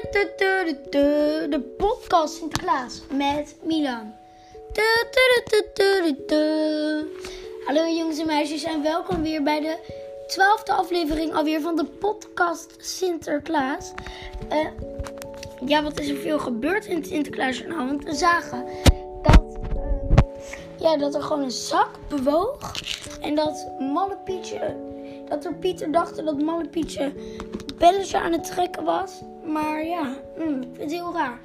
De podcast Sinterklaas met Milan. Hallo jongens en meisjes en welkom weer bij de twaalfde aflevering alweer van de podcast Sinterklaas. Uh, ja, wat is er veel gebeurd in het Sinterklaasjournaal? Want we zagen dat, uh, ja, dat er gewoon een zak bewoog en dat Malle Pietje, dat er Pieter dachten dat Malle Pietje belletje aan het trekken was. Maar ja, mm, ik vind heel raar.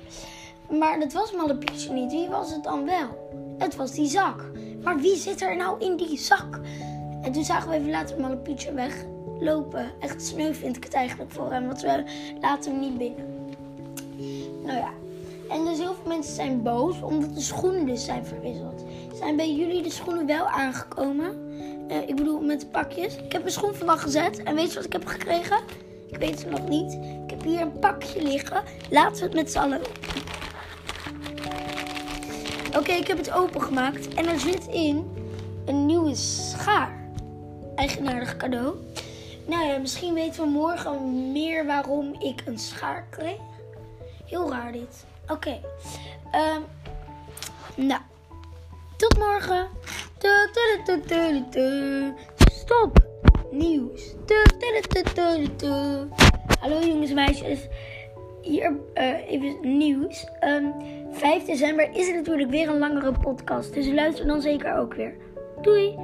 Maar dat was Mallepietje niet. Wie was het dan wel? Het was die zak. Maar wie zit er nou in die zak? En toen zagen we even later Mallepietje weglopen. Echt sneu vind ik het eigenlijk voor hem. Want we laten hem niet binnen. Nou ja. En dus heel veel mensen zijn boos omdat de schoenen dus zijn verwisseld. Zijn bij jullie de schoenen wel aangekomen? Uh, ik bedoel met de pakjes. Ik heb mijn schoen vandaag gezet. En weet je wat ik heb gekregen? Ik weet het nog niet. Ik heb hier een pakje liggen. Laten we het met z'n allen Oké, ik heb het opengemaakt. En er zit in een nieuwe schaar. Eigenaardig cadeau. Nou ja, misschien weten we morgen meer waarom ik een schaar kreeg. Heel raar dit. Oké. Um, nou. Tot morgen. Stop nieuws. Hallo jongens en meisjes. Hier uh, even nieuws. Um, ehm, 5 december is het natuurlijk weer een langere podcast. Dus luister dan zeker ook weer. Doei.